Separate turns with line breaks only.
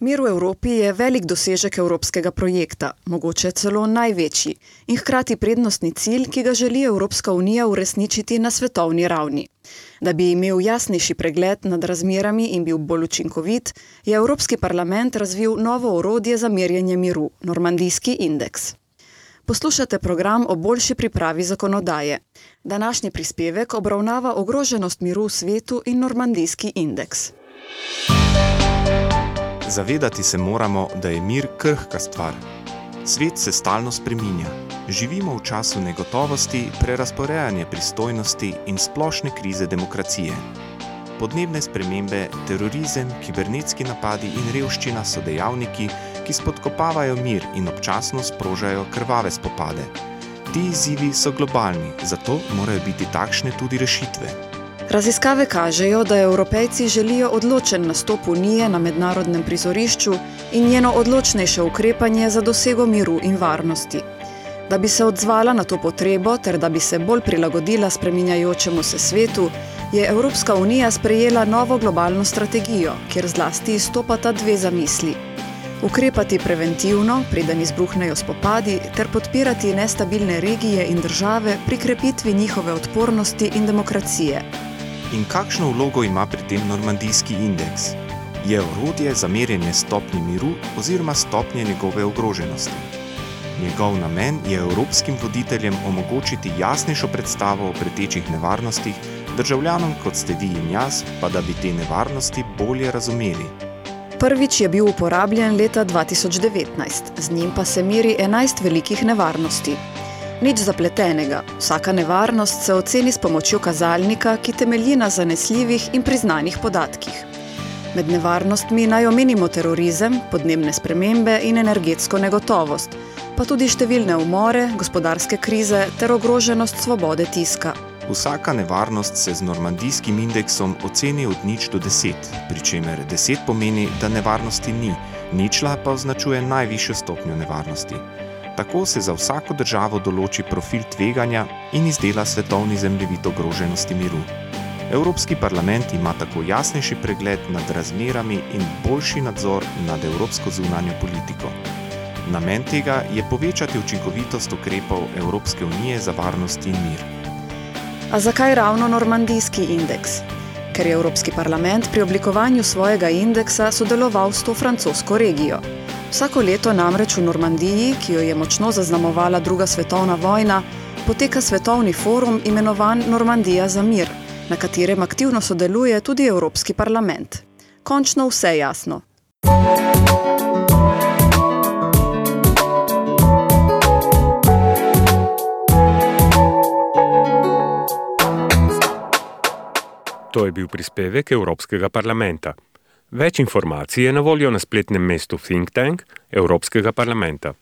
Mir v Evropi je velik dosežek evropskega projekta, mogoče celo največji in hkrati prednostni cilj, ki ga želi Evropska unija uresničiti na svetovni ravni. Da bi imel jasnejši pregled nad razmerami in bil bolj učinkovit, je Evropski parlament razvil novo orodje za merjenje miru, normandijski indeks. Poslušate program o boljši pripravi zakonodaje. Današnji prispevek obravnava ogroženost miru v svetu in normandijski indeks.
Zavedati se moramo, da je mir krhka stvar. Svet se stalno spreminja. Živimo v času negotovosti, prerasporejanja pristojnosti in splošne krize demokracije. Podnebne spremembe, terorizem, kibernetski napadi in revščina so dejavniki, ki spodkopavajo mir in občasno sprožajo krvave spopade. Ti izzivi so globalni, zato morajo biti takšne tudi rešitve.
Raziskave kažejo, da evropejci želijo odločen nastop Unije na mednarodnem prizorišču in njeno odločnejše ukrepanje za dosego miru in varnosti. Da bi se odzvala na to potrebo ter da bi se bolj prilagodila spreminjajočemu se svetu, je Evropska unija sprejela novo globalno strategijo, kjer zlasti izstopata dve zamisli. Ukrepati preventivno, preden izbruhnejo spopadi, ter podpirati nestabilne regije in države pri krepitvi njihove odpornosti in demokracije.
In kakšno vlogo ima pri tem normandijski indeks? Je orodje za merjenje stopnje miru oziroma stopnje njegove ogroženosti. Njegov namen je evropskim voditeljem omogočiti jasnejšo predstavo o pretečih nevarnostih, državljanom kot ste vi in jaz, pa da bi te nevarnosti bolje razumeli.
Prvič je bil uporabljen leta 2019, z njim pa se meri 11 velikih nevarnosti. Nič zapletenega, vsaka nevarnost se oceni s pomočjo kazalnika, ki temelji na zanesljivih in priznanih podatkih. Med nevarnostmi naj omenimo terorizem, podnebne spremembe in energetsko negotovost, pa tudi številne umore, gospodarske krize ter ogroženost svobode tiska.
Vsaka nevarnost se z normandijskim indeksom oceni od nič do deset, pri čemer deset pomeni, da nevarnosti ni, ničla pa označuje najvišjo stopnjo nevarnosti. Tako se za vsako državo določi profil tveganja in izdela svetovni zemljevid ogroženosti miru. Evropski parlament ima tako jasnejši pregled nad razmerami in boljši nadzor nad evropsko zunanjo politiko. Namen tega je povečati učinkovitost ukrepov Evropske unije za varnost in mir.
A zakaj ravno normandijski indeks? Ker je Evropski parlament pri oblikovanju svojega indeksa sodeloval s to francosko regijo. Vsako leto namreč v Normandiji, ki jo je močno zaznamovala druga svetovna vojna, poteka svetovni forum imenovan Normandija za mir, na katerem aktivno sodeluje tudi Evropski parlament. Končno vse jasno.
To je bil prispevek Evropskega parlamenta. Več informacij je na voljo na spletnem mestu Think Tank Evropskega parlamenta.